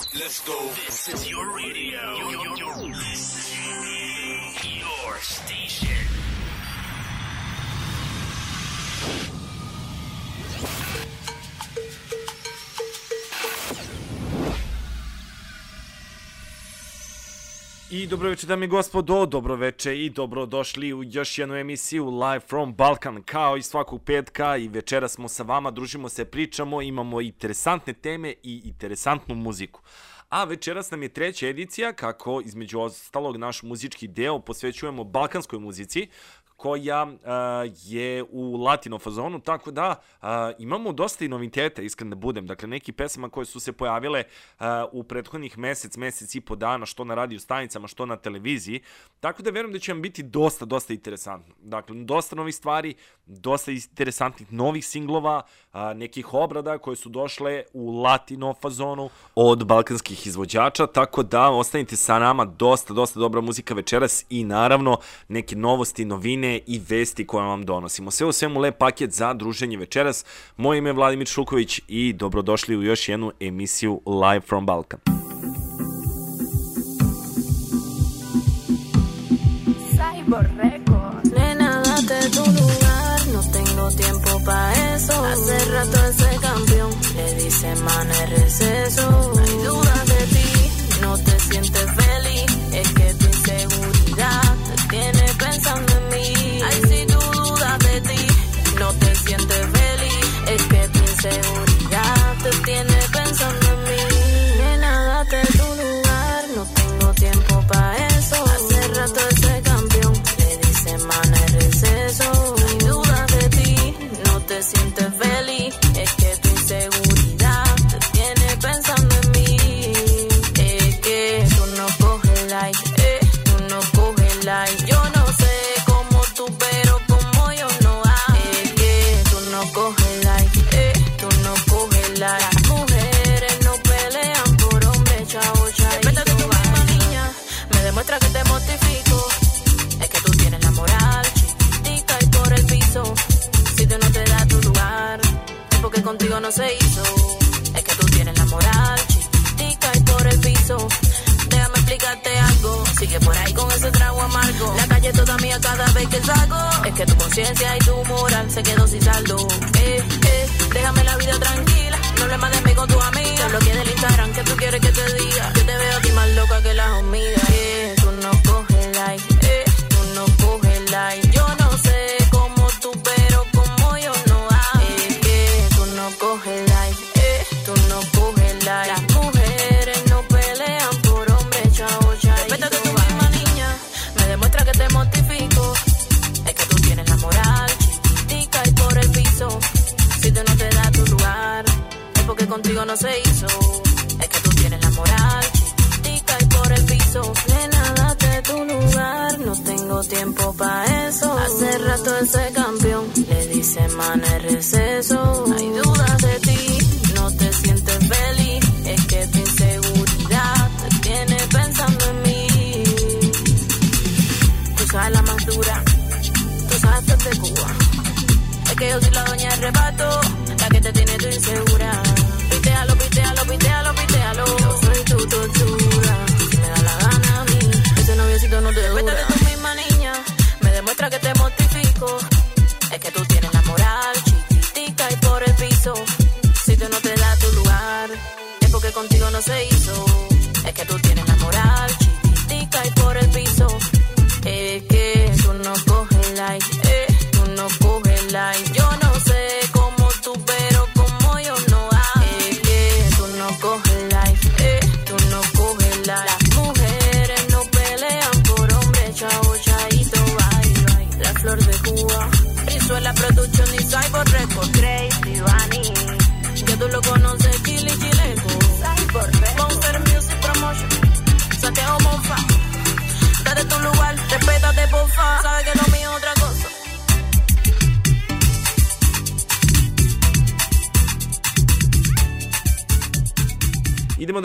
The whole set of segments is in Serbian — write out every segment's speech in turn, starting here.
Let's go. This is your radio. You're, you're listening. Your station. I dobro večer dame i gospodo, dobro večer i dobrodošli u još jednu emisiju Live from Balkan kao i svakog petka i večera smo sa vama, družimo se, pričamo, imamo interesantne teme i interesantnu muziku. A večeras nam je treća edicija kako između ostalog naš muzički deo posvećujemo balkanskoj muzici koja je u latino fazonu, tako da imamo dosta i noviteta, iskren da budem. Dakle, neki pesama koje su se pojavile u prethodnih mesec, mesec i po dana, što na radio stanicama, što na televiziji, tako da verujem da će vam biti dosta, dosta interesantno. Dakle, dosta novih stvari, dosta interesantnih novih singlova, nekih obrada koje su došle u latino fazonu od balkanskih izvođača, tako da ostanite sa nama, dosta, dosta dobra muzika večeras i naravno neke novosti, novine, i vesti koje vam donosimo. Sve u svemu lep paket za druženje večeras. Moje ime je Vladimir Šuković i dobrodošli u još jednu emisiju Live from Balkan. Cyborg Records. Nena, date tu lugar, no tengo tiempo pa' eso. Hace rato ese campeón le dice man el receso. Se hizo. Es que tú tienes la moral, chiquitica y por el piso. Déjame explicarte algo. Sigue por ahí con ese trago amargo. La calle toda mía cada vez que salgo. Es que tu conciencia y tu moral se quedó sin saldo. Eh, eh, déjame la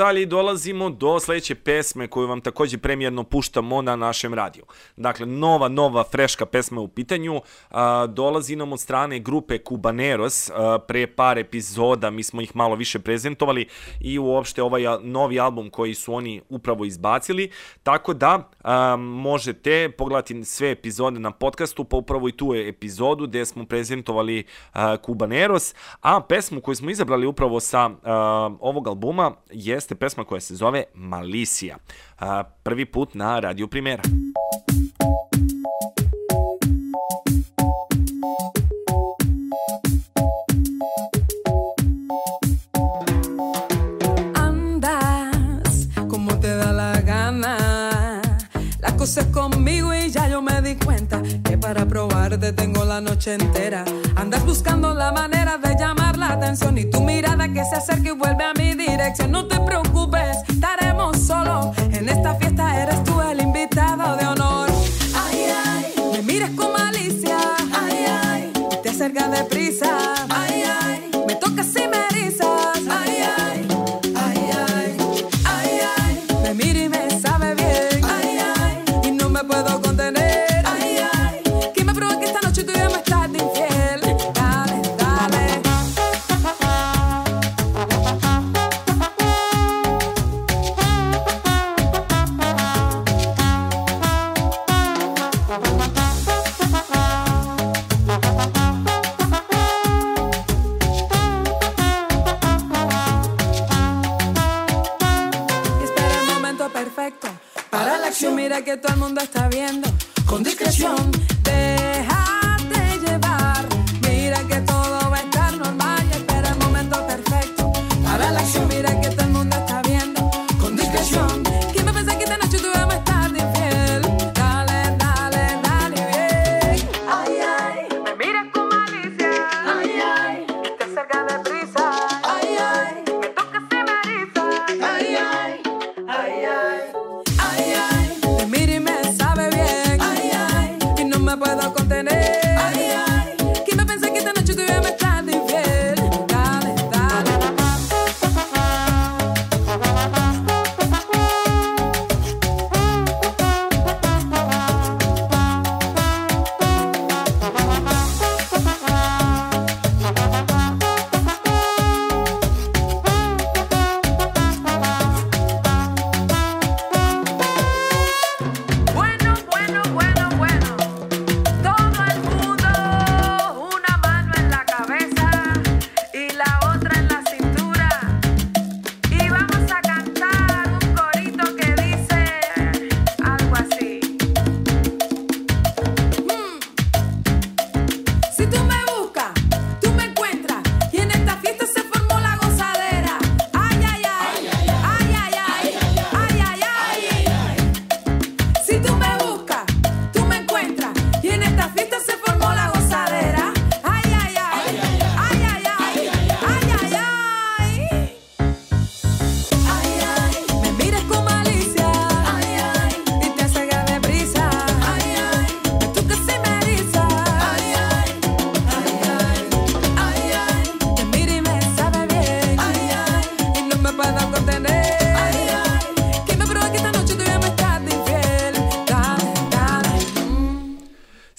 dalje i dolazimo do sledeće pesme koju vam takođe premijerno puštamo na našem radiju. Dakle, nova, nova, freška pesma u pitanju. A, dolazi nam od strane grupe Cubaneros. A, pre par epizoda mi smo ih malo više prezentovali i uopšte ovaj a, novi album koji su oni upravo izbacili. Tako da a, možete pogledati sve epizode na podcastu, pa upravo i tu epizodu gde smo prezentovali a, Cubaneros, a pesmu koju smo izabrali upravo sa a, ovog albuma jeste pesma koja se zove Malicija. A, prvi put na Radio Primera. andas Conmigo y ya yo me di cuenta que para probarte tengo la noche entera. Andas buscando la manera de llamar la atención y tu mirada que se acerca y vuelve a mi dirección. No te preocupes, estaremos solos. En esta fiesta eres tú el invitado de honor. Ay, ay, me miras con malicia. Ay, ay, te acercas deprisa. Ay, ay, me tocas y me erizas.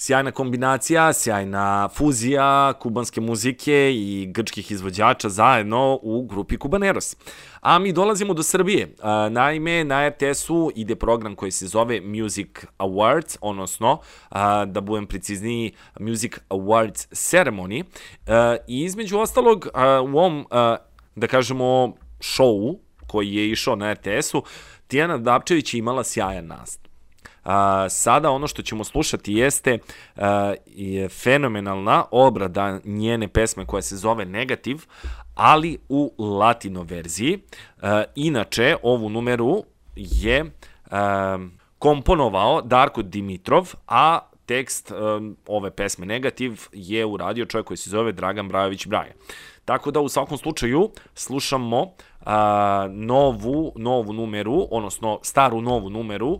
Sjajna kombinacija, sjajna fuzija kubanske muzike i grčkih izvođača zajedno u grupi Kubaneros. A mi dolazimo do Srbije. Naime, na RTS-u ide program koji se zove Music Awards, odnosno, da budem precizniji, Music Awards Ceremony. I između ostalog, u ovom, da kažemo, šovu koji je išao na RTS-u, Tijana Dapčević je imala sjajan nastup. A, sada ono što ćemo slušati jeste a, je fenomenalna obrada njene pesme koja se zove Negativ, ali u latino verziji. A, inače, ovu numeru je a, komponovao Darko Dimitrov, a tekst um, ove pesme Negativ je uradio čovjek koji se zove Dragan Brajović Braje. Tako da u svakom slučaju slušamo a, novu, novu numeru, odnosno staru novu numeru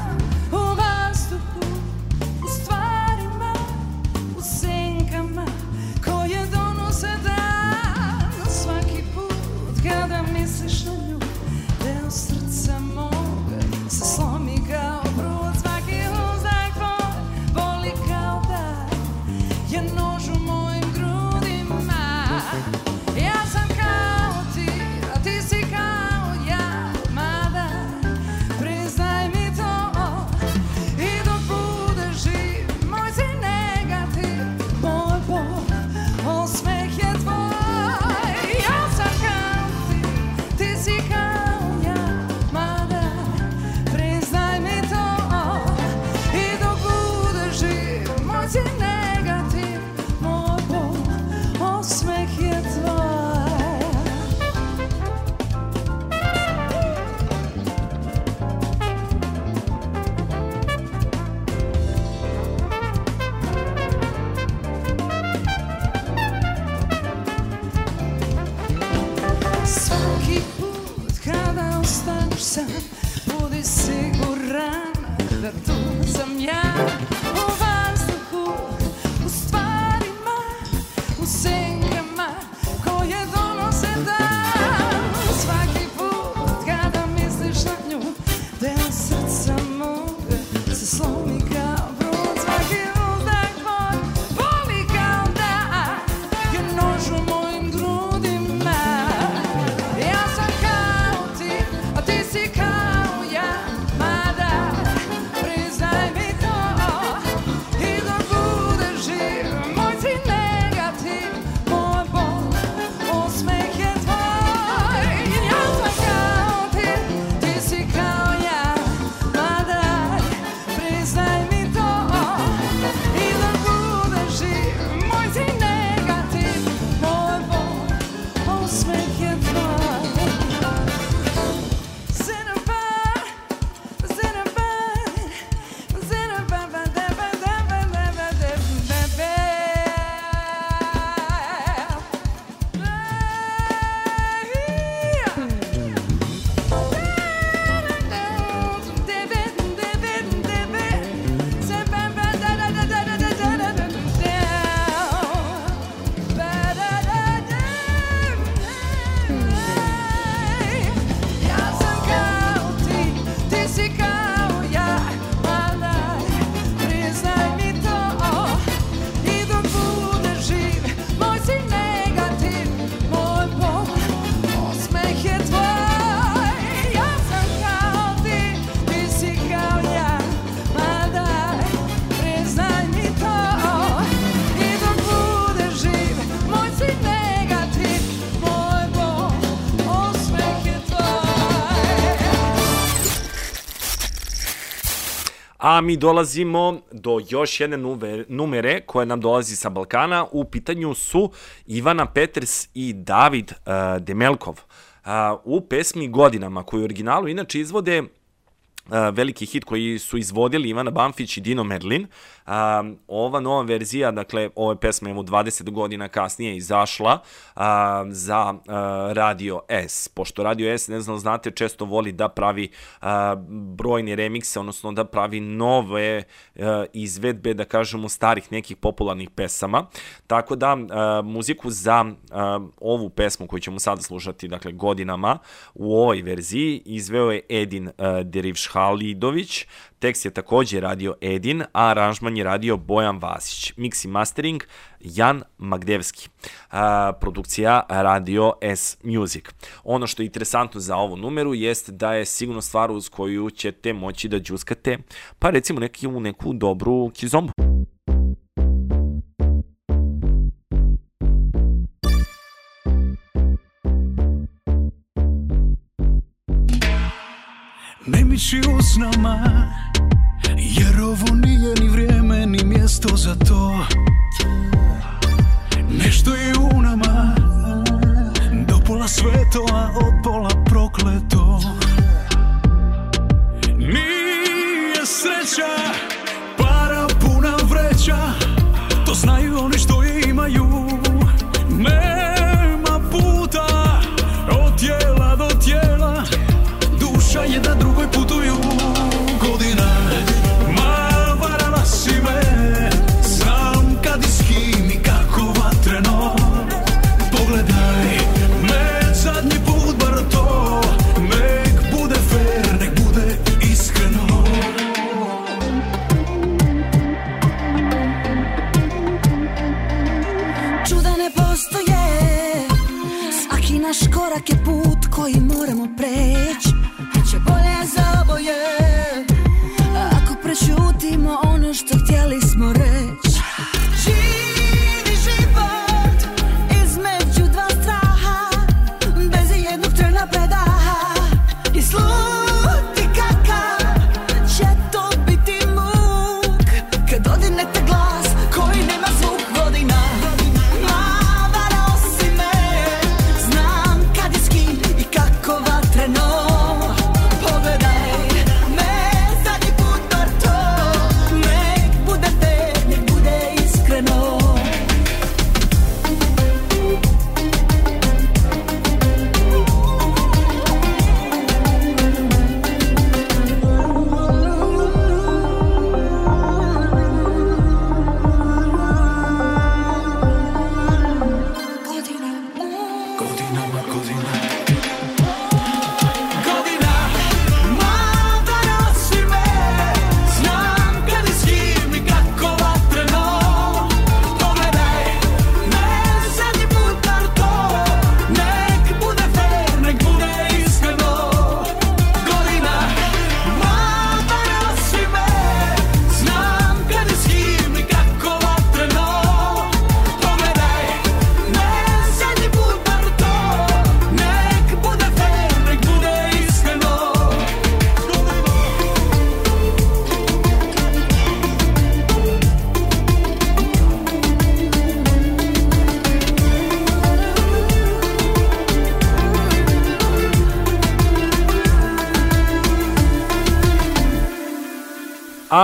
Mi dolazimo do još jedne numere koja nam dolazi sa Balkana. U pitanju su Ivana Peters i David uh, Demelkov. Uh, u pesmi Godinama, koju u originalu inače izvode Uh, veliki hit koji su izvodili Ivana Banfić i Dino Merlin. Uh, ova nova verzija, dakle, ove pesme evo 20 godina kasnije izašla uh, za uh, Radio S. Pošto Radio S, ne znam, znate, često voli da pravi uh, brojne remikse, odnosno da pravi nove uh, izvedbe, da kažemo, starih nekih popularnih pesama. Tako da, uh, muziku za uh, ovu pesmu koju ćemo sada slušati, dakle, godinama, u ovoj verziji izveo je Edin uh, Derivšhalidović, tekst je takođe radio Edin, a aranžman je radio Bojan Vasić. Mix i mastering Jan Magdevski. Uh, produkcija Radio S Music. Ono što je interesantno za ovu numeru jest da je sigurno stvar uz koju ćete moći da džuskate, pa recimo neki, u neku dobru kizombu. Ne miči usnama Jer ovo nije ni vrijeme ni mjesto za to. Nešto je u nama Do pola sveto, a od pola prokleto. Nije sreća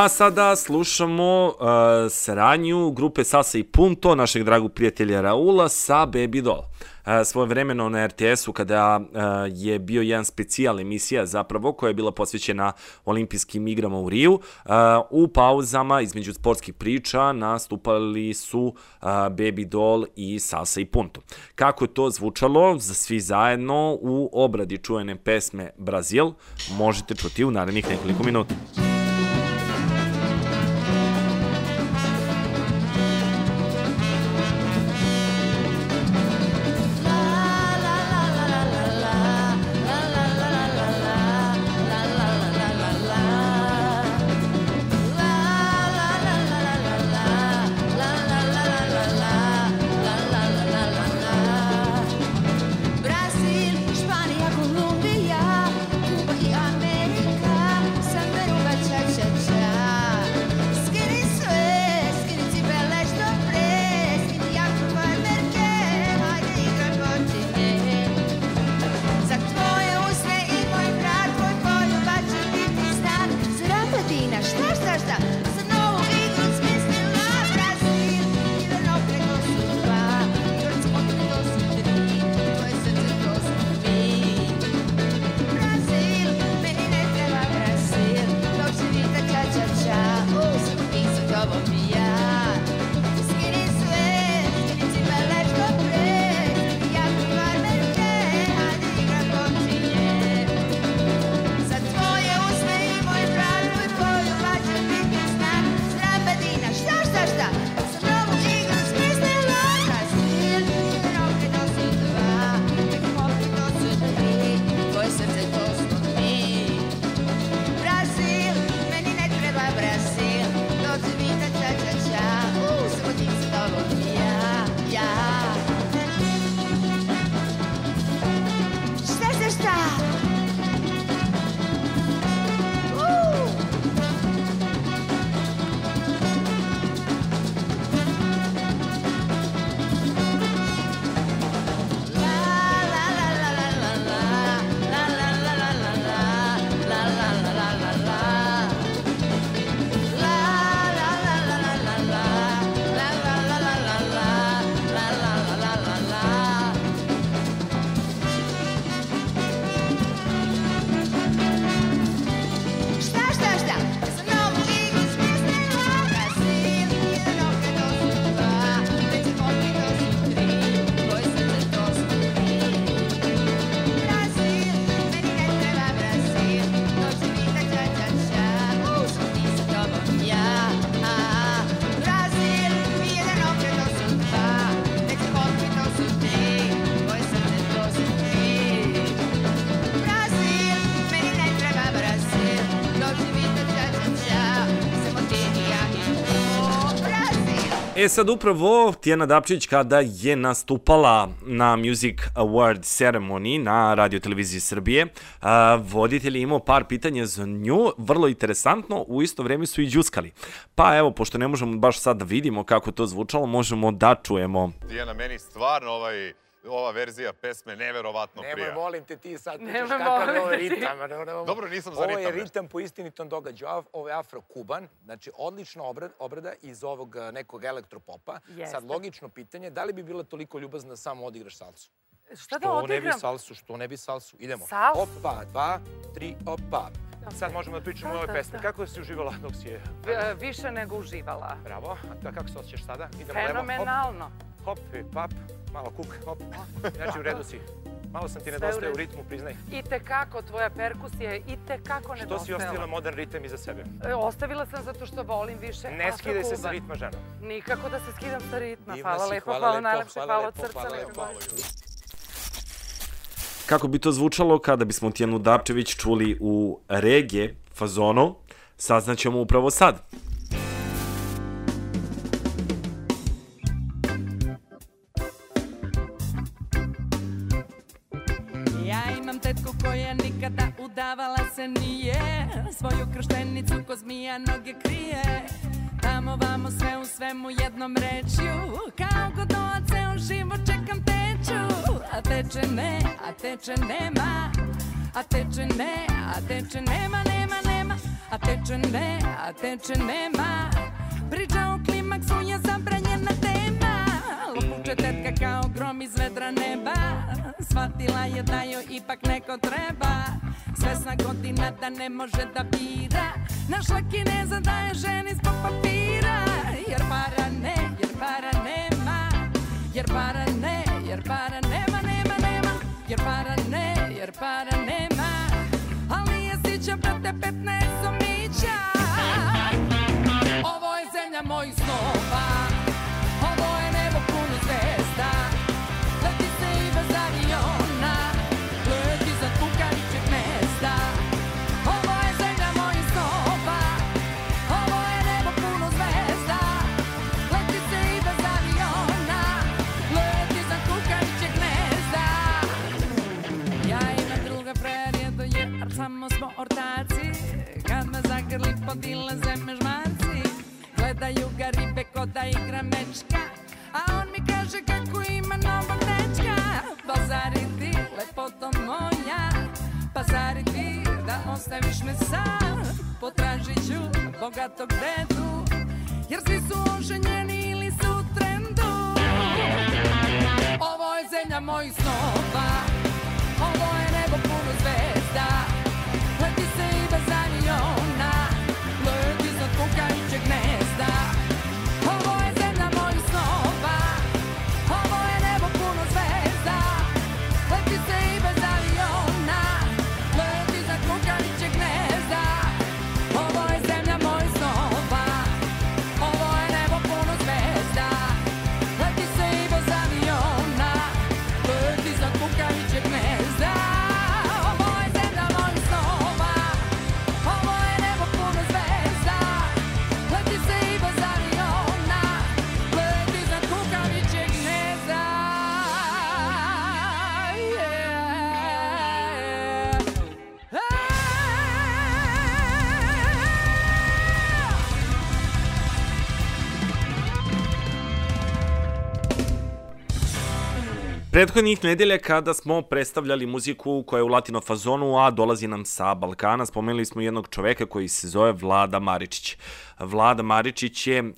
sada slušamo e, uh, saranju grupe Sasa i Punto, našeg dragog prijatelja Raula, sa Baby Doll. E, uh, svoje vremeno na RTS-u kada uh, je bio jedan specijal emisija zapravo koja je bila posvećena olimpijskim igrama u Riju, uh, u pauzama između sportskih priča nastupali su Baby Doll i Salsa i Punto. Kako je to zvučalo za svi zajedno u obradi čuvene pesme Brazil možete čuti u narednih nekoliko minuta. Sad upravo Tijana Dapčić kada je nastupala na Music Award Ceremony na Radio Televiziji Srbije, a, voditelj je imao par pitanja za nju, vrlo interesantno, u isto vreme su i džuskali. Pa evo, pošto ne možemo baš sad da vidimo kako to zvučalo, možemo da čujemo. Dijana, meni stvarno ovaj, ova verzija pesme neverovatno Nemoj, prija. molim te ti sad pričaš Nemoj, kakav je ovo ritam. Dobro, nisam za Ovo je ritam ritam po istinitom događaju. Ovo- je afro-kuban, znači odlična obrada, iz ovog eh, nekog elektropopa. Jeste. Sad, logično pitanje, da li bi bila toliko ljubazna da samo odigraš salsu? Šta da Što ne bi odigram? salsu, što ne bi salsu? Idemo. Salsu? Opa, dva, tri, opa. Sad možemo da pričamo o ovoj pesmi. Kako si uživala dok si je... Više nego uživala. Bravo. A kako se osjećaš sada? Idemo. Fenomenalno. Hop, i pap. Malo kuk, hop. Znači, u redu si. Malo sam ti nedostaje u ritmu, priznaj. I te kako tvoja perkusija je i te kako Što si nedostajala. ostavila modern ritam iza sebe? E, Ostavila sam zato što volim više Ne skidaj se sa ritma, žena. Nikako da se skidam sa ritma. Divna hvala si, lepo, hvala najlepše, hvala od srca. Kako bi to zvučalo kada bismo Tijanu Dapčević čuli u rege fazonu, saznaćemo upravo sad. Se nije. Svoju krštenicu ko zmija noge krije. Tamo vamo sve u svemu jednom rečju. Kao godoa ceo život čekam teču. A teče ne, a teče nema. A teče ne, a teče nema, nema, nema. A teče ne, a teče nema. Priča o klimaksu je zabranjena tema Lupuče tetka kao grom iz vedra neba Shvatila je da joj ipak neko treba. Svesna godina da ne može da bira. Našla kineza da je ženi zbog papira podilaze me žmanci Gledaju ga ribe ko da igra mečka A on mi kaže kako ima novog dečka Bazari ti, lepoto moja Bazari ti, da ostaviš me sam. Potražit ću bogatog dedu Jer svi su oženjeni ili su u trendu. Ovo je zemlja mojih snova Ovo je nebo puno zvezda Prethodnih nedelja kada smo predstavljali muziku koja je u latino fazonu, a dolazi nam sa Balkana, spomenuli smo jednog čoveka koji se zove Vlada Maričić. Vlada Maričić je uh,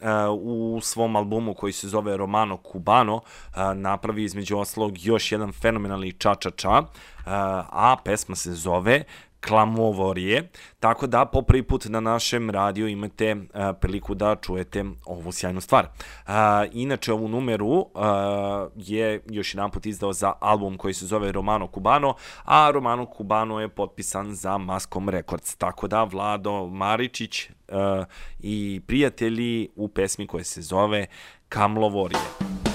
u svom albumu koji se zove Romano Cubano uh, napravio između ostalog još jedan fenomenalni ča-ča-ča, uh, a pesma se zove Klamovorije, tako da po prvi put na našem radiju imate uh, priliku da čujete ovu sjajnu stvar. Uh, inače, ovu numeru uh, je još jedan put izdao za album koji se zove Romano Cubano, a Romano Cubano je potpisan za Maskom Records, tako da Vlado Maričić uh, i prijatelji u pesmi koja se zove Kamlovorije. kamlorije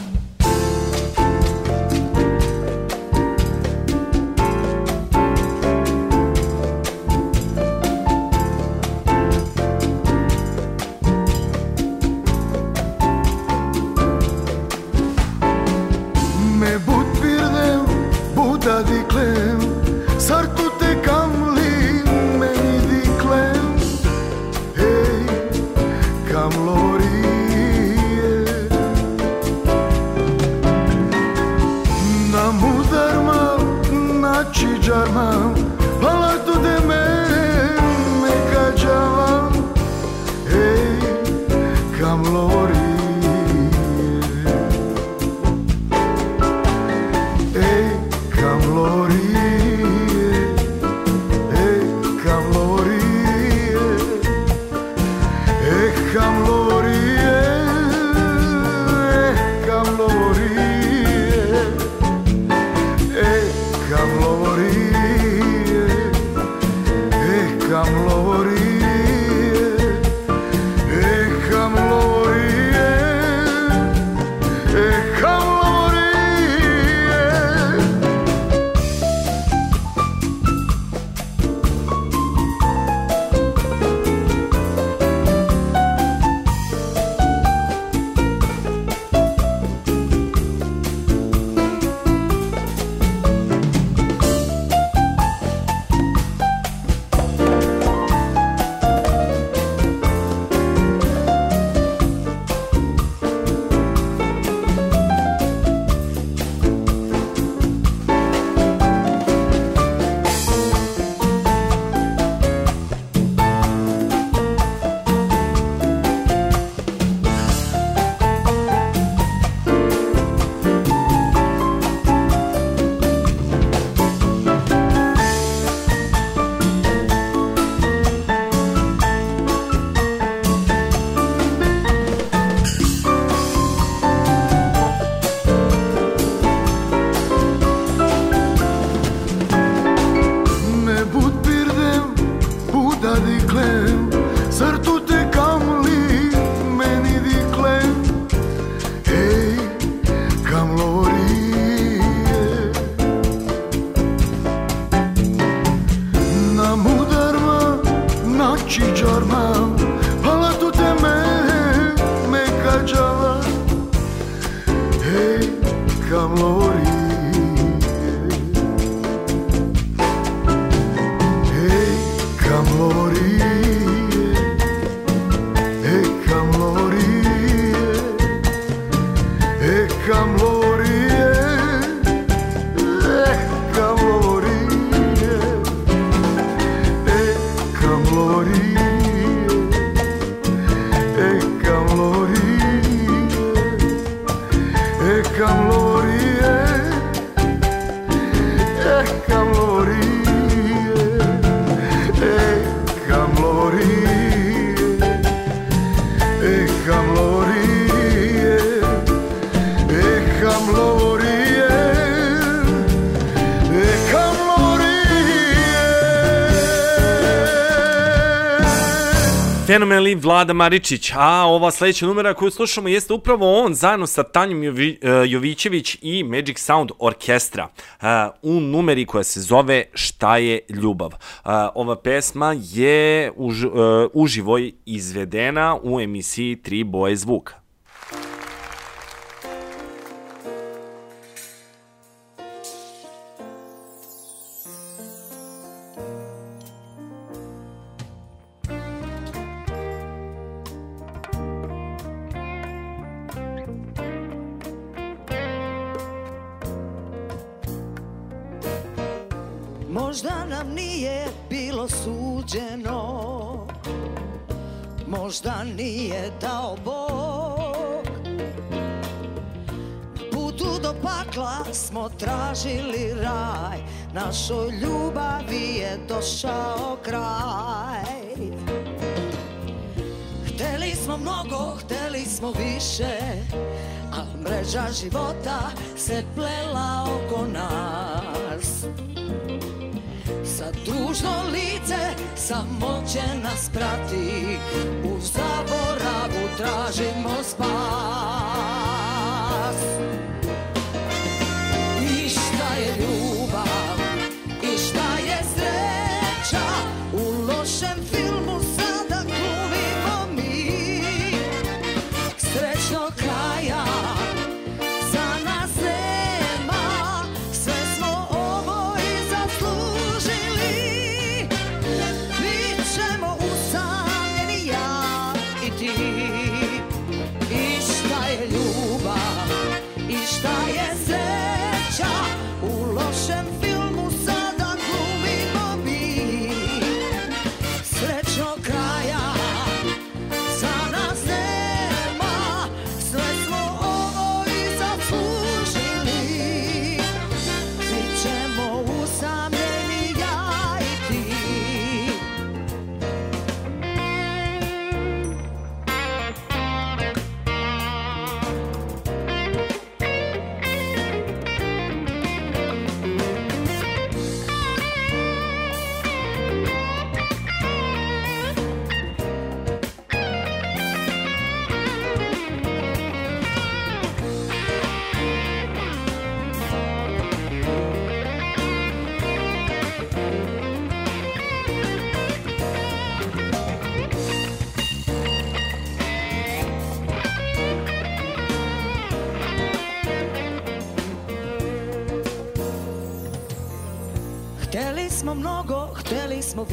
Fenomenalni Vlada Maričić, a ova sledeća numera koju slušamo jeste upravo on zajedno sa Tanjom e, Jovićević i Magic Sound Orkestra e, u numeri koja se zove Šta je ljubav. E, Ova pesma je už, uživo izvedena u emisiji Tri boje zvuka. Nije dao Bog. Na putu do pakla smo tražili raj Našoj ljubavi je došao kraj. Hteli smo mnogo, hteli smo više A mreža života se plela oko nas Sad družno lice samo će nas prati. U zaboravu tražimo spas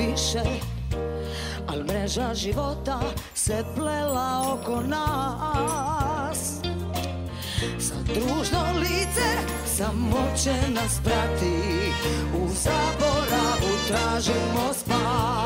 više Al mreža života se plela oko nas. Sa družno lice samo će nas prati U zaboravu tražimo spas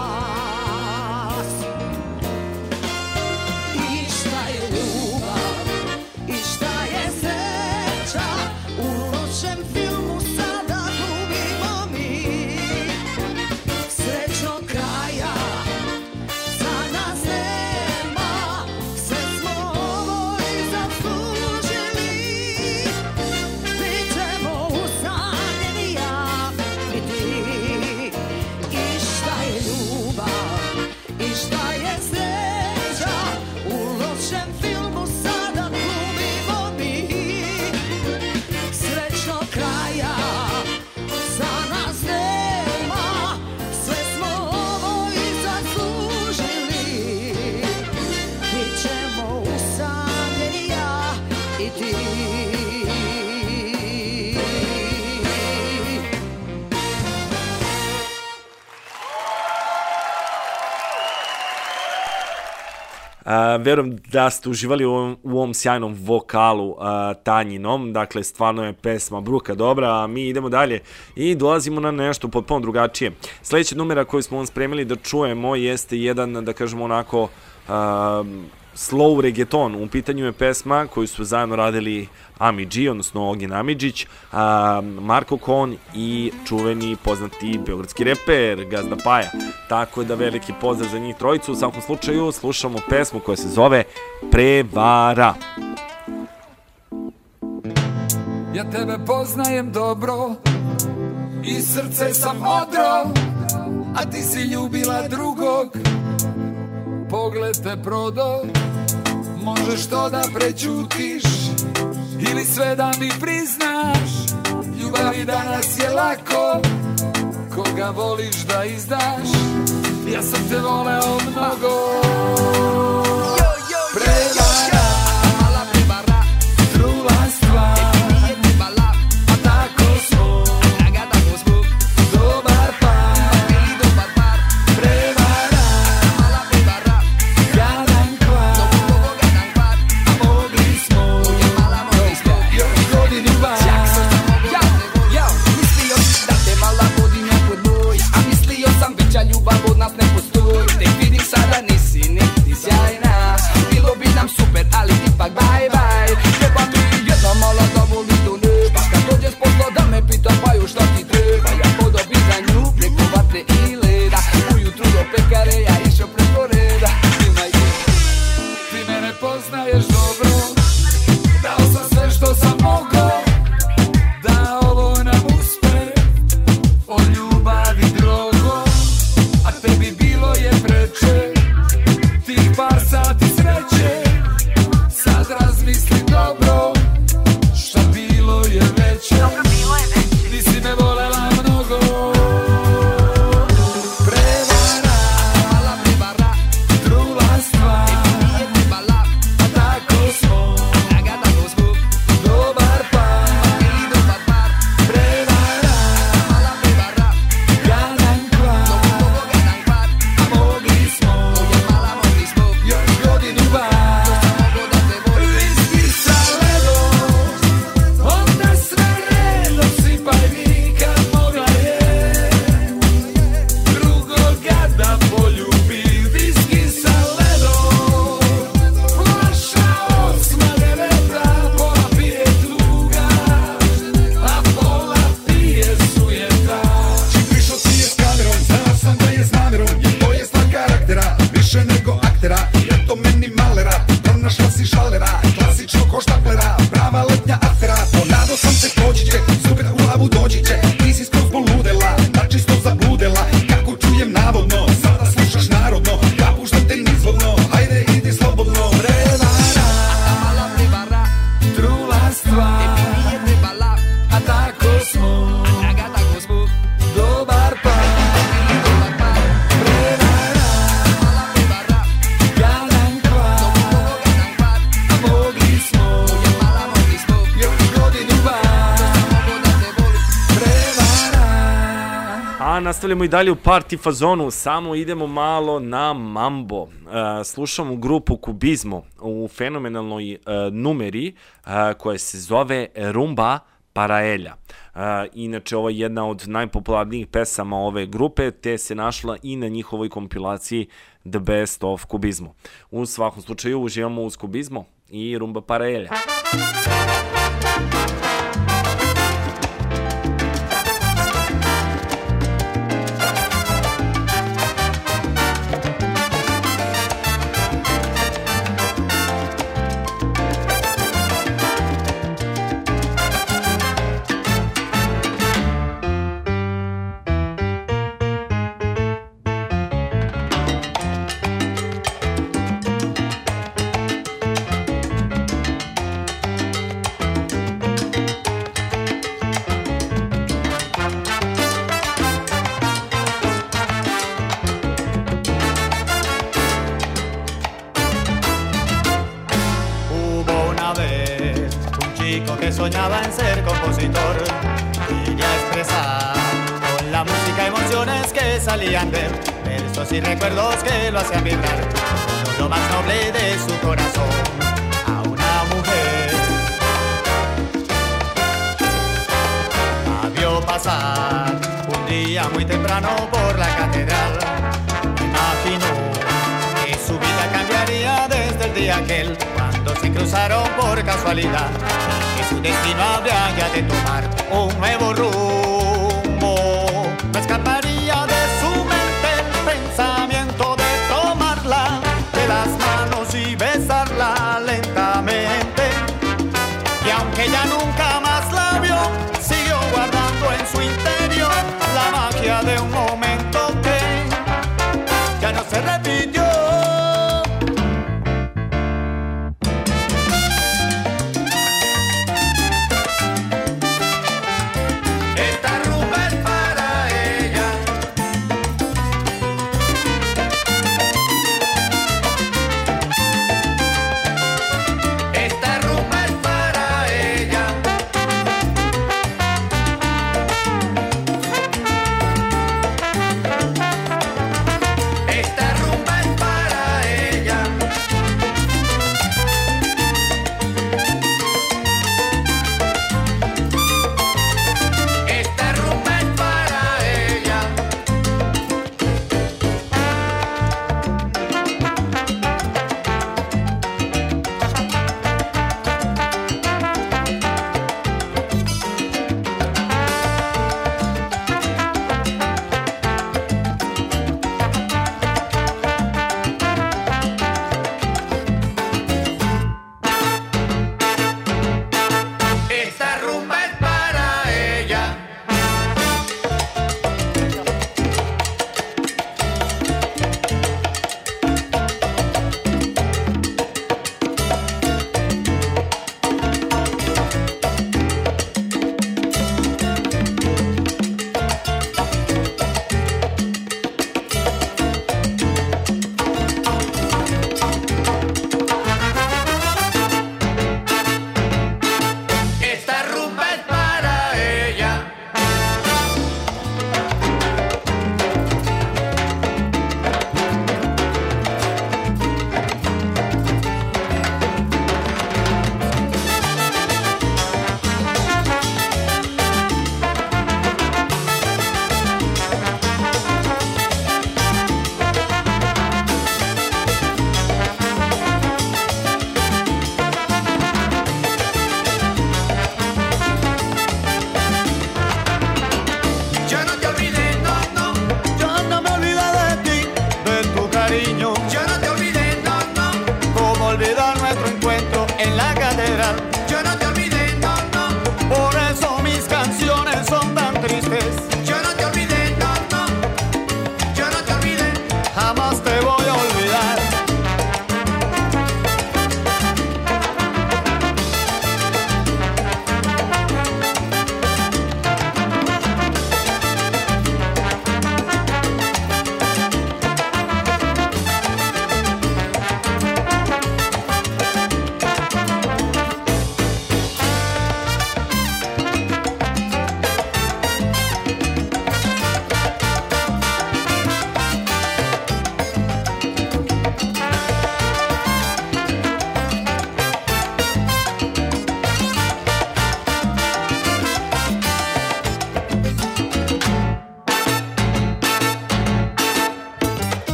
verujem da ste uživali u ovom, u ovom sjajnom vokalu a, Tanjinom, dakle stvarno je pesma bruka dobra, a mi idemo dalje i dolazimo na nešto potpuno drugačije. Sledeća numera koju smo vam spremili da čujemo jeste jedan, da kažemo onako, a, slow reggaeton. U pitanju je pesma koju su zajedno radili Ami G, odnosno Ogin Amidžić, a, Marko Kon i čuveni poznati beogradski reper Gazda Paja. Tako da veliki pozdrav za njih trojicu. U svakom slučaju slušamo pesmu koja se zove Prevara. Ja tebe poznajem dobro I srce sam odro A ti si ljubila drugog Pogled te prodo. Možeš to da prećutiš Ili sve da mi priznaš. Ljubavi danas je lako Koga voliš da izdaš. Ja sam te voleo mnogo i dalje u party fazonu, samo idemo malo na mambo. Uh, slušamo grupu Kubizmo u fenomenalnoj uh, numeri uh, koja se zove Rumba Paraelja. Uh, inače, ovo je jedna od najpopularnijih pesama ove grupe, te se našla i na njihovoj kompilaciji The Best of Kubizmo. U svakom slučaju uživamo uz Kubizmo i Rumba Paraelja. Hubo lo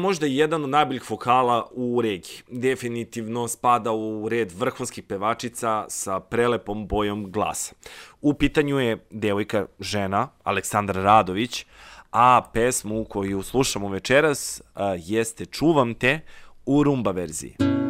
možda i jedan od najboljih vokala u regiji. Definitivno spada u red vrhunskih pevačica sa prelepom bojom glasa. U pitanju je devojka, žena, Aleksandra Radović, a pesmu koju slušamo večeras a, jeste Čuvam te u rumba verziji. Muzika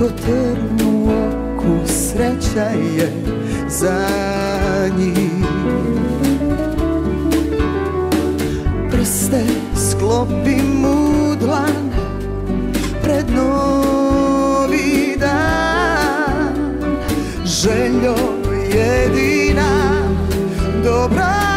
Kako trnu oku sreća je za njih. Prste sklopi u dlan pred novi dan. Željo jedina dobra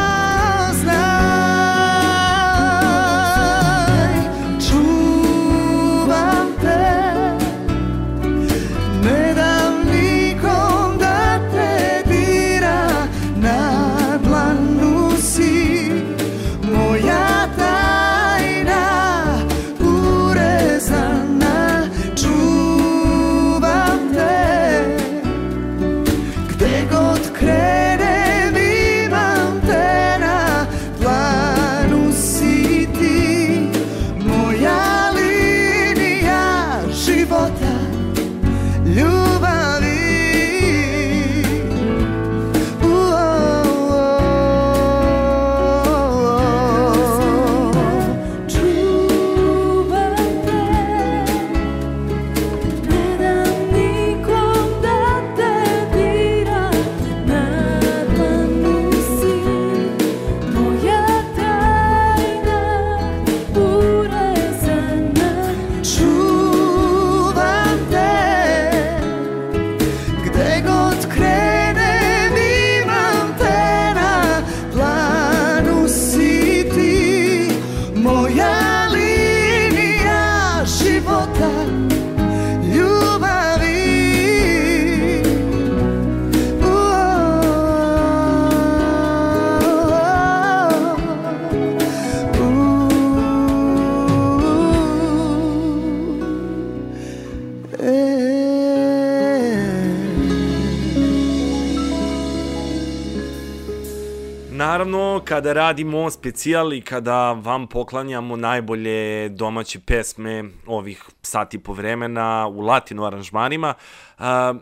kada radimo specijal i kada vam poklanjamo najbolje domaće pesme ovih sati po vremena u latino aranžmanima,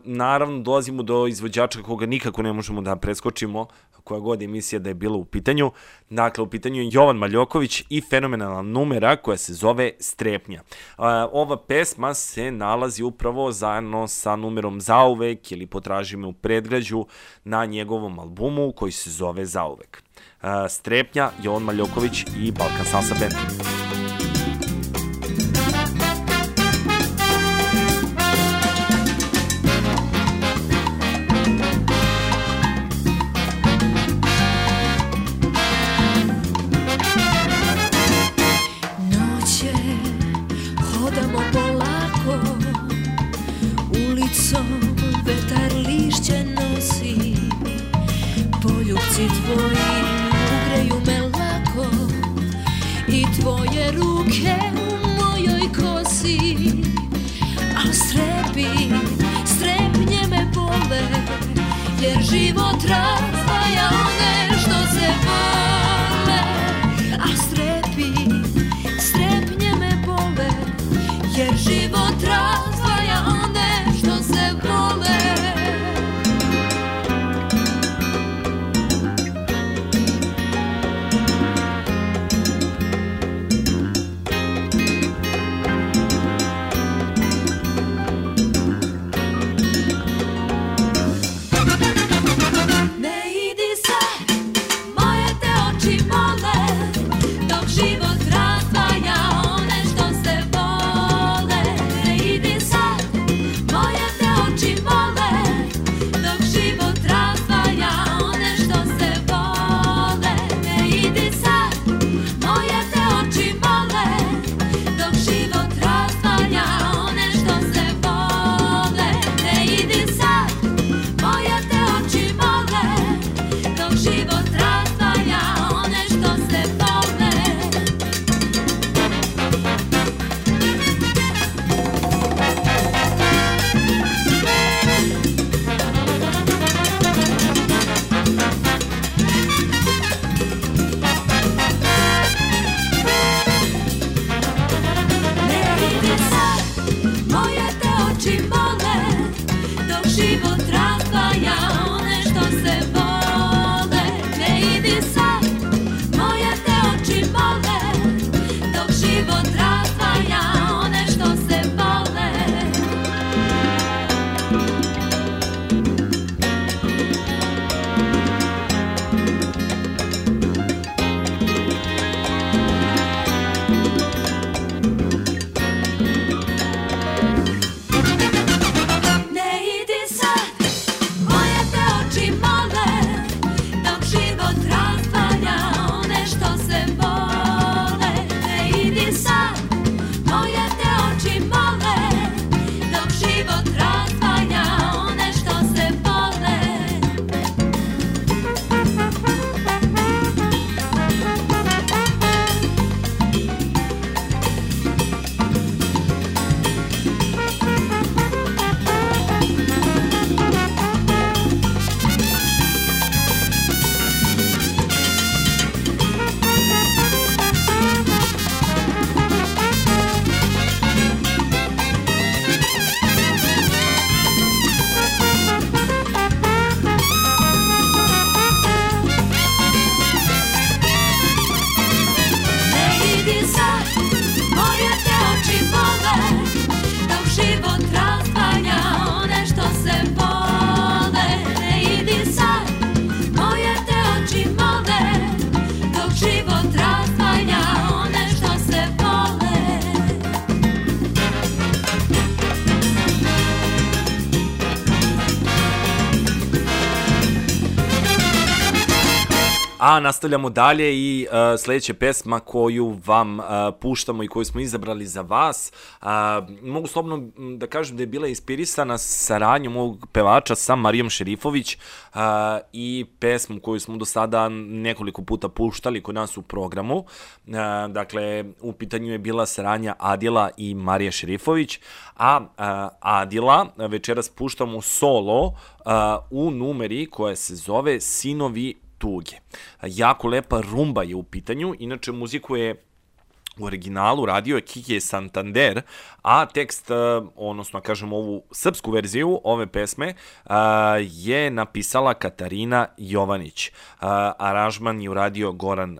naravno dolazimo do izvođača koga nikako ne možemo da preskočimo, koja god emisija da je bila u pitanju. Dakle, u pitanju je Jovan Maljoković i fenomenalna numera koja se zove Strepnja. A, ova pesma se nalazi upravo zajedno sa numerom Zauvek ili Potraži me u predgrađu na njegovom albumu koji se zove Zauvek. A, Strepnja, Jovan Maljoković i Balkan Salsa Band. Nastavljamo dalje i uh, sledeća pesma koju vam uh, puštamo i koju smo izabrali za vas. Uh, mogu slobno da kažem da je bila inspirisana saradnjom ovog pevača sa Marijom Šerifović uh, i pesmu koju smo do sada nekoliko puta puštali kod nas u programu. Uh, dakle, u pitanju je bila saradnja Adila i Marija Šerifović, a uh, Adila večeras puštamo solo uh, u numeri koja se zove Sinovi tuge. Jako lepa rumba je u pitanju, inače muziku je u originalu radio je Kike Santander, a tekst, e, odnosno kažem ovu srpsku verziju ove pesme, e, je napisala Katarina Jovanić. E, Aranžman je uradio Goran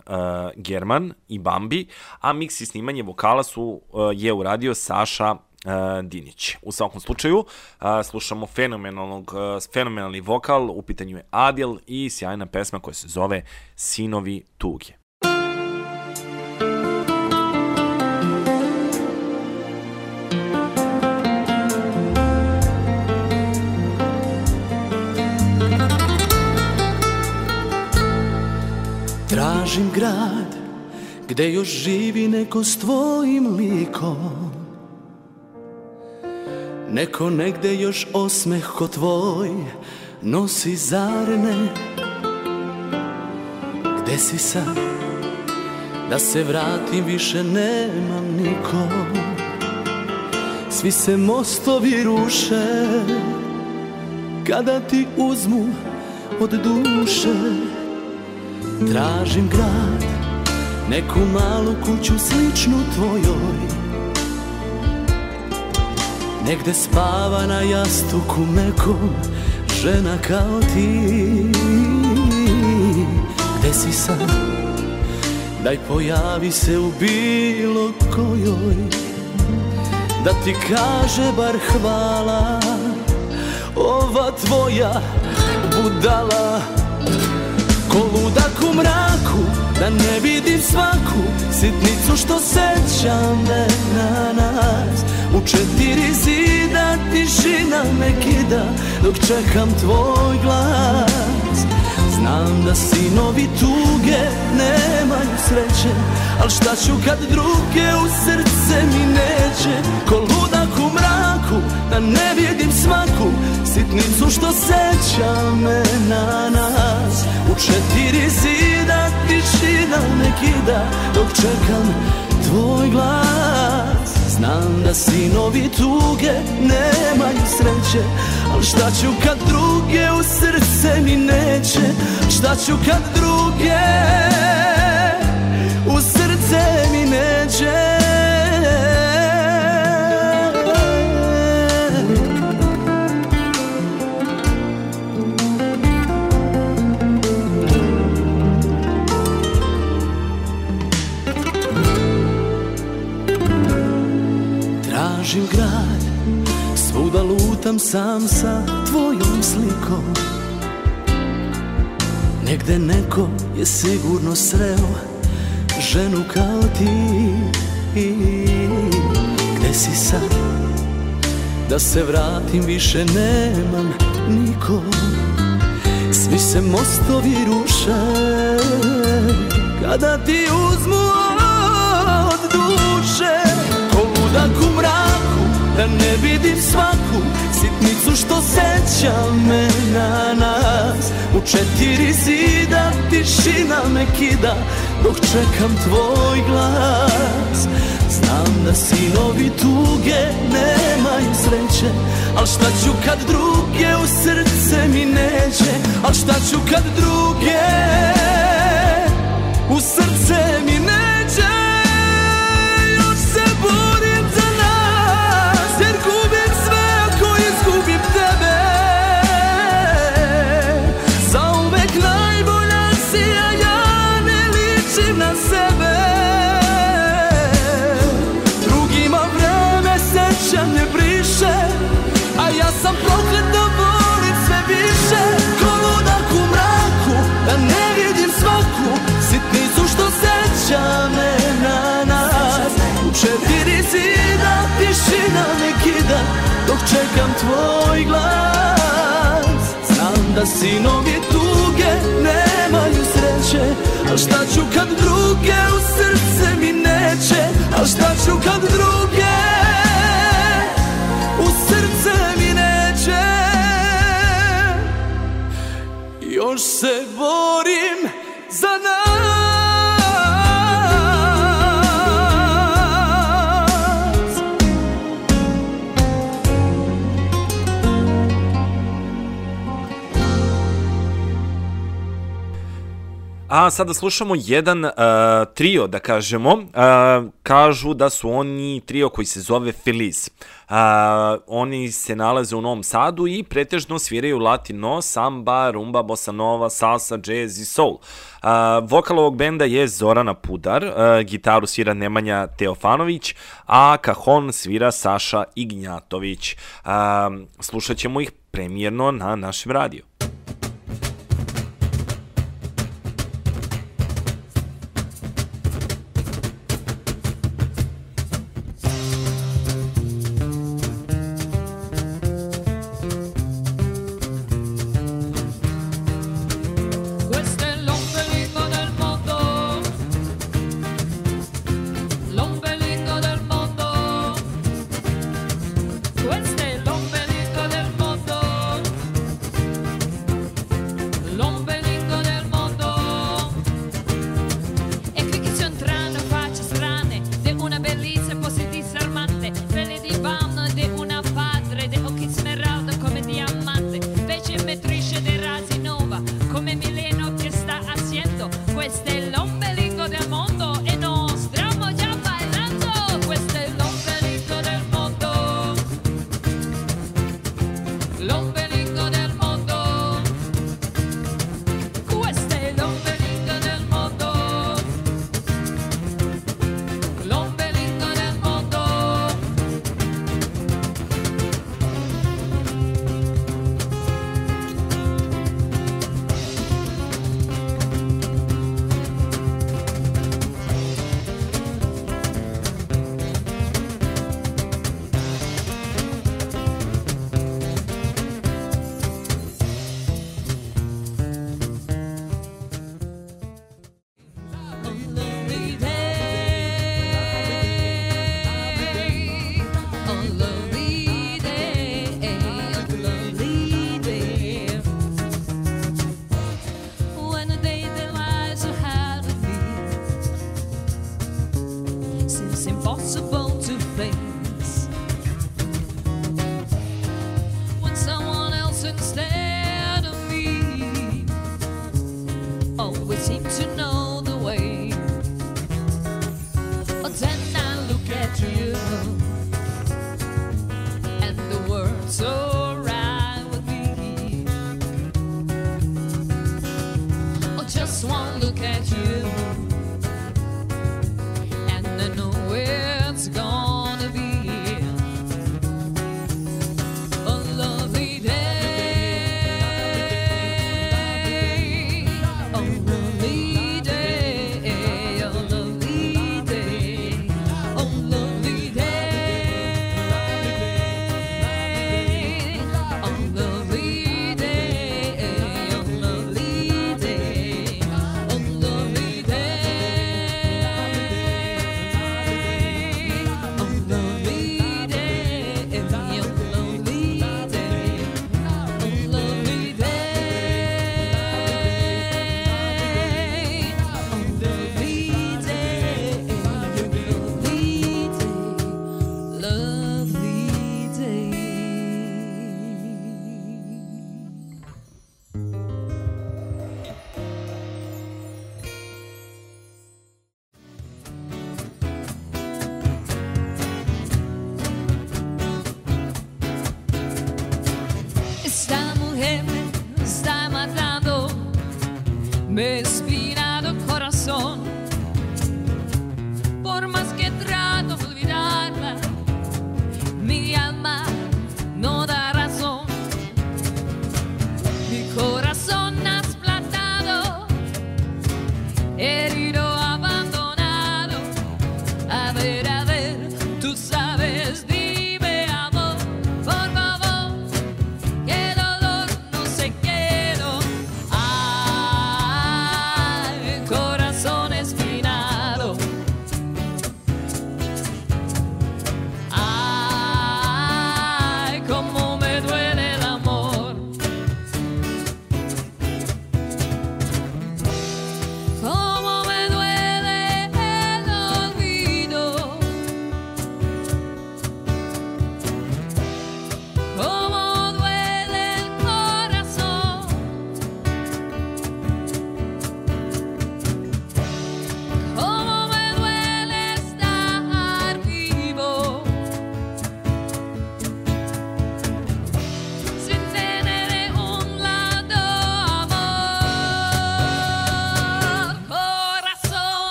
German i Bambi, a mix i snimanje vokala su je uradio Saša Dinić. U svakom slučaju, slušamo fenomenalnog, fenomenalni vokal, u pitanju je Adil i sjajna pesma koja se zove Sinovi tuge. Tražim grad gde još živi neko s tvojim likom Neko negde još osmeh ko tvoj nosi zarne Gde si sad? Da se vratim više nemam nikom Svi se mostovi ruše Kada ti uzmu od duše. Tražim grad Neku malu kuću sličnu tvojoj Negde spava na jastuku mekom Žena kao ti. Gde si sad? Daj pojavi se u bilo kojoj. Da ti kaže bar hvala Ova tvoja budala. Ko ludak u mraku Da ne vidim svaku Sitnicu što seća me na nas U četiri zida tišina me kida Dok čekam tvoj glas. Znam da sinovi tuge nemaju sreće Al šta ću kad druge u srce mi neće? Ko ludak u mraku da ne vidim svaku Sitnicu što seća me na nas. U četiri zida tišina me kida Dok čekam tvoj glas Znam da sinovi tuge nemaju sreće Al šta ću kad druge u srce mi neće? Šta ću kad druge u srce mi neće lutam sam sa tvojom slikom. Negde neko je sigurno sreo ženu kao ti. Gde si sad? Da se vratim više nemam nikom Svi se mostovi ruše. Kada ti uzmu od duše Ko ludak u mraku Da ne vidim svaku Sitnicu što seća me na nas. U četiri zida tišina me kida Dok čekam tvoj glas. Znam da sinovi tuge nemaju sreće Al šta ću kad druge u srce mi neće? Al šta ću kad druge u srce mi čekam tvoj glas. Znam da sinovi tuge nemaju sreće Al šta ću kad druge u srce mi neće? Al šta ću kad druge u srce mi neće? Još se borim A sada da slušamo jedan uh, trio, da kažemo. Uh, kažu da su oni trio koji se zove Feliz. Uh, e, oni se nalaze u Novom Sadu i pretežno sviraju latino, samba, rumba, bossa nova, salsa, jazz i soul. Uh, vokal ovog benda je Zorana Pudar, uh, gitaru svira Nemanja Teofanović, a kahon svira Saša Ignjatović. Uh, slušat ćemo ih premijerno na našem radiju.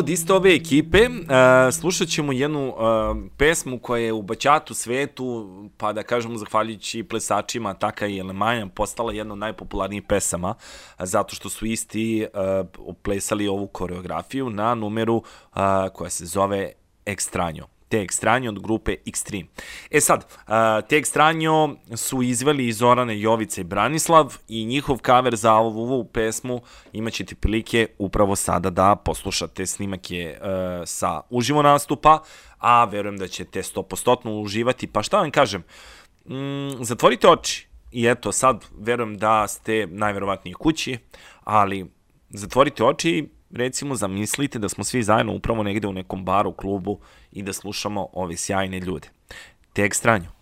Od iste ove ekipe uh, slušat ćemo jednu uh, pesmu koja je u baćatu svetu, pa da kažemo zahvaljujući plesačima Taka i Elemanja, postala jedna od najpopularnijih pesama, zato što su isti uh, plesali ovu koreografiju na numeru uh, koja se zove Extraño. Te Extraño od grupe Extreme. E sad, Te Extraño su izveli i Zorane Jovica i Branislav i njihov kaver za ovu, pesmu imaćete prilike upravo sada da poslušate. Snimak je uh, sa uživo nastupa, a verujem da ćete 100% uživati. Pa šta vam kažem, mm, zatvorite oči i eto sad verujem da ste najverovatnije kući, ali zatvorite oči recimo zamislite da smo svi zajedno upravo negde u nekom baru, klubu i da slušamo ove sjajne ljude. Te ekstranju.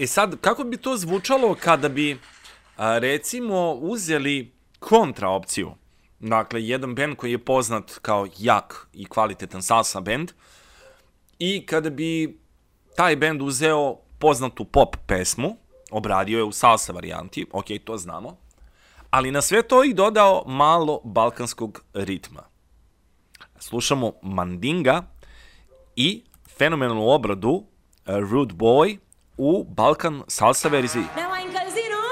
E sad, kako bi to zvučalo kada bi, a, recimo, uzeli kontra opciju? Dakle, jedan band koji je poznat kao jak i kvalitetan salsa band i kada bi taj band uzeo poznatu pop pesmu, obradio je u salsa varijanti, ok, to znamo, ali na sve to i dodao malo balkanskog ritma. Slušamo Mandinga i fenomenalnu obradu Rude Boy – u Balkan salsa verziji. Evo in kalzinu,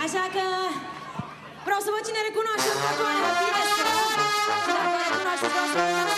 a čak, prosim, oči ne rekonošim, kako je, kako je, kako je, kako je, kako je, kako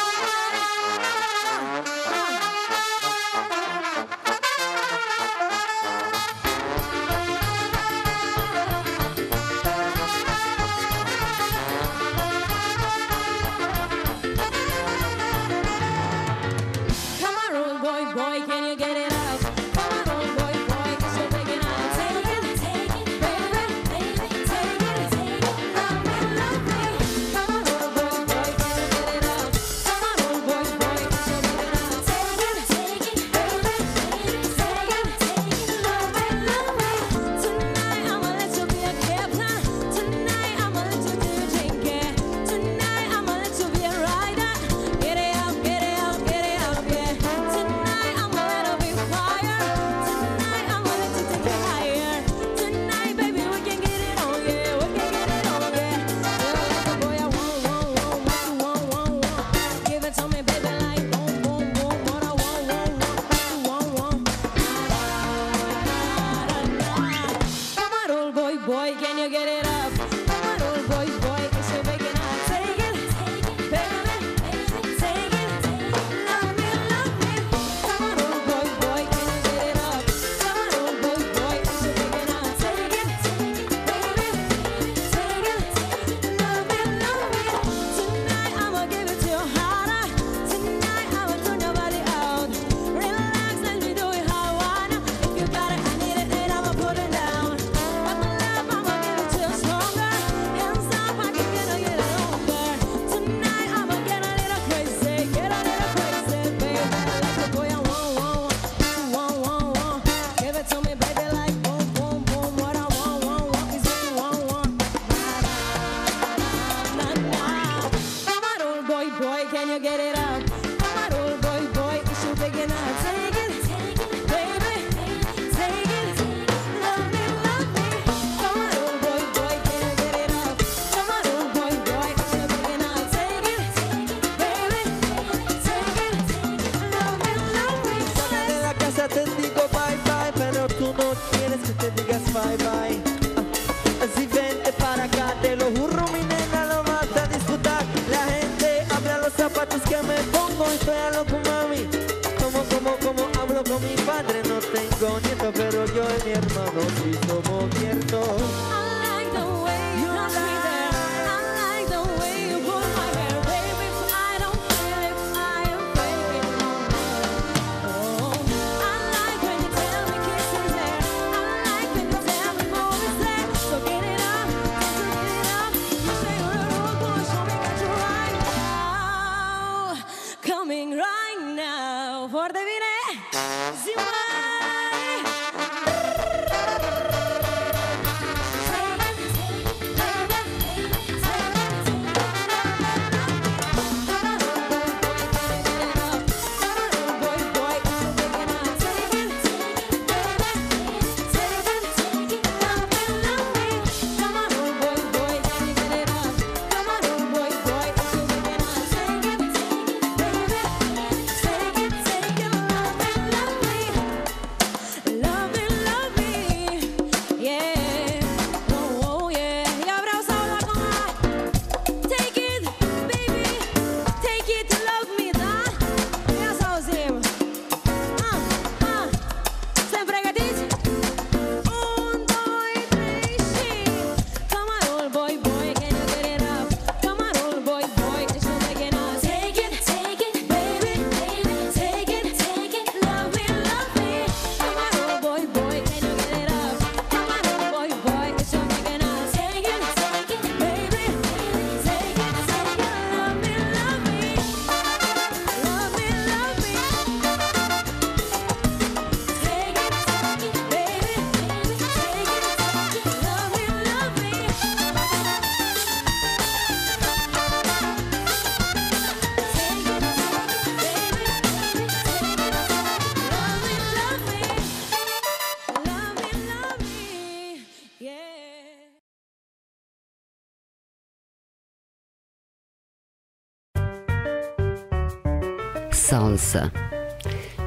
Salsa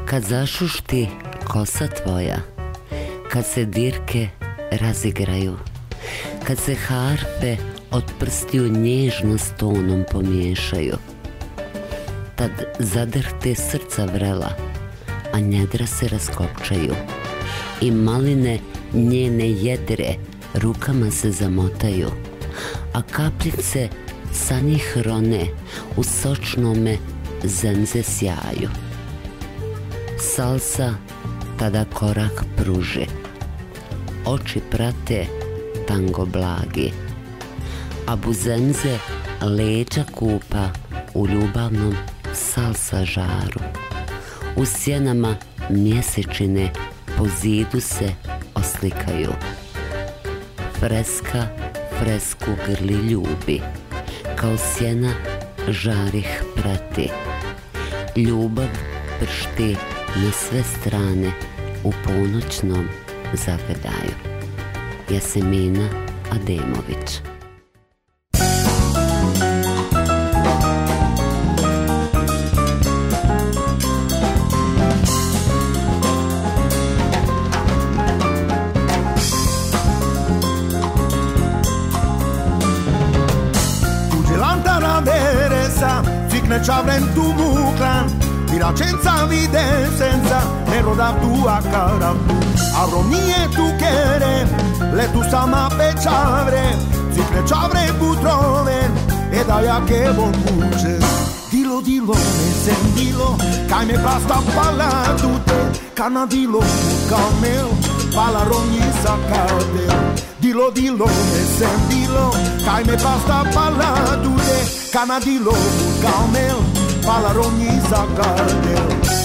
Kad zašušti kosa tvoja Kad se dirke razigraju Kad se harfe od prstiju nježno s tonom pomiješaju Tad zadrhte srca vrela A njedra se raskopčaju I maline njene jedre Rukama se zamotaju A kapljice sa njih rone U sočnome zemze sjaju. Salsa tada korak pruži. Oči prate tango blagi. A buzemze leđa kupa U ljubavnom salsa žaru. U sjenama mjesečine Po zidu se oslikaju. Freska fresku grli ljubi Kao sjena žarih prati Ljubav pršti na sve strane u ponoćnom zagledaju. Jasemina Ademović cara. Avromie tukere, letusa ma pečavre Ci prečavre putrove, e da ja che bon puče Dilo, dilo, ne sem dilo, kaj me plasta pala tute Kanadilo, kamel, pala ronji za kadel Dilo, dilo, ne sem dilo, kaj me plasta pala tute Kanadilo, kamel, pala ronji za kadel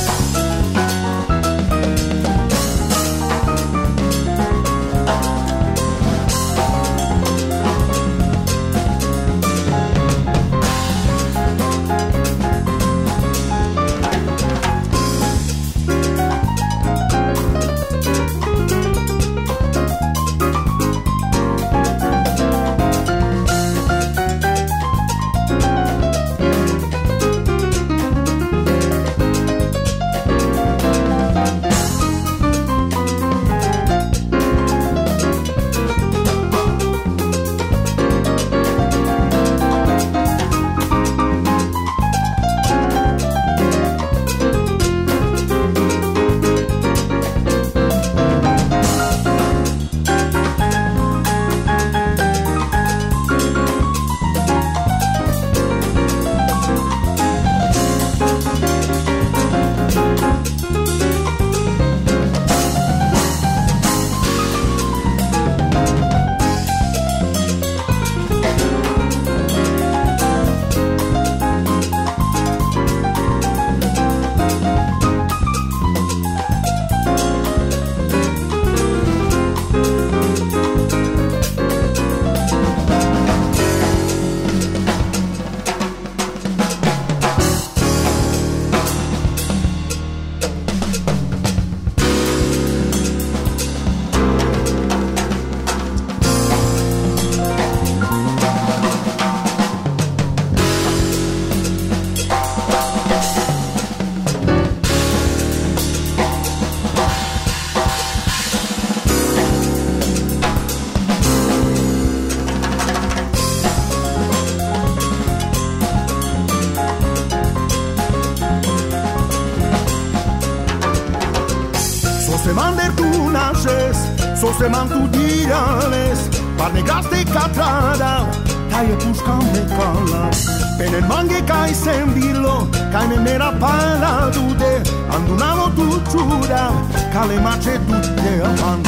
kaj sem bilo, kaj me mera pala dude, andunavo tu čuda, kale mače dude, aman.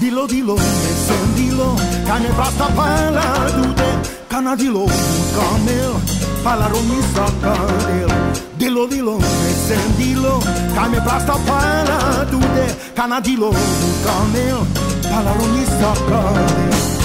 Dilo, dilo, ne sem dilo, kaj me basta pala dude, kanadilo, kamel, palaron mi sakadel. Dilo, dilo, ne sem dilo, kaj me basta pala dude, kanadilo, kamel, palaron mi sakadel.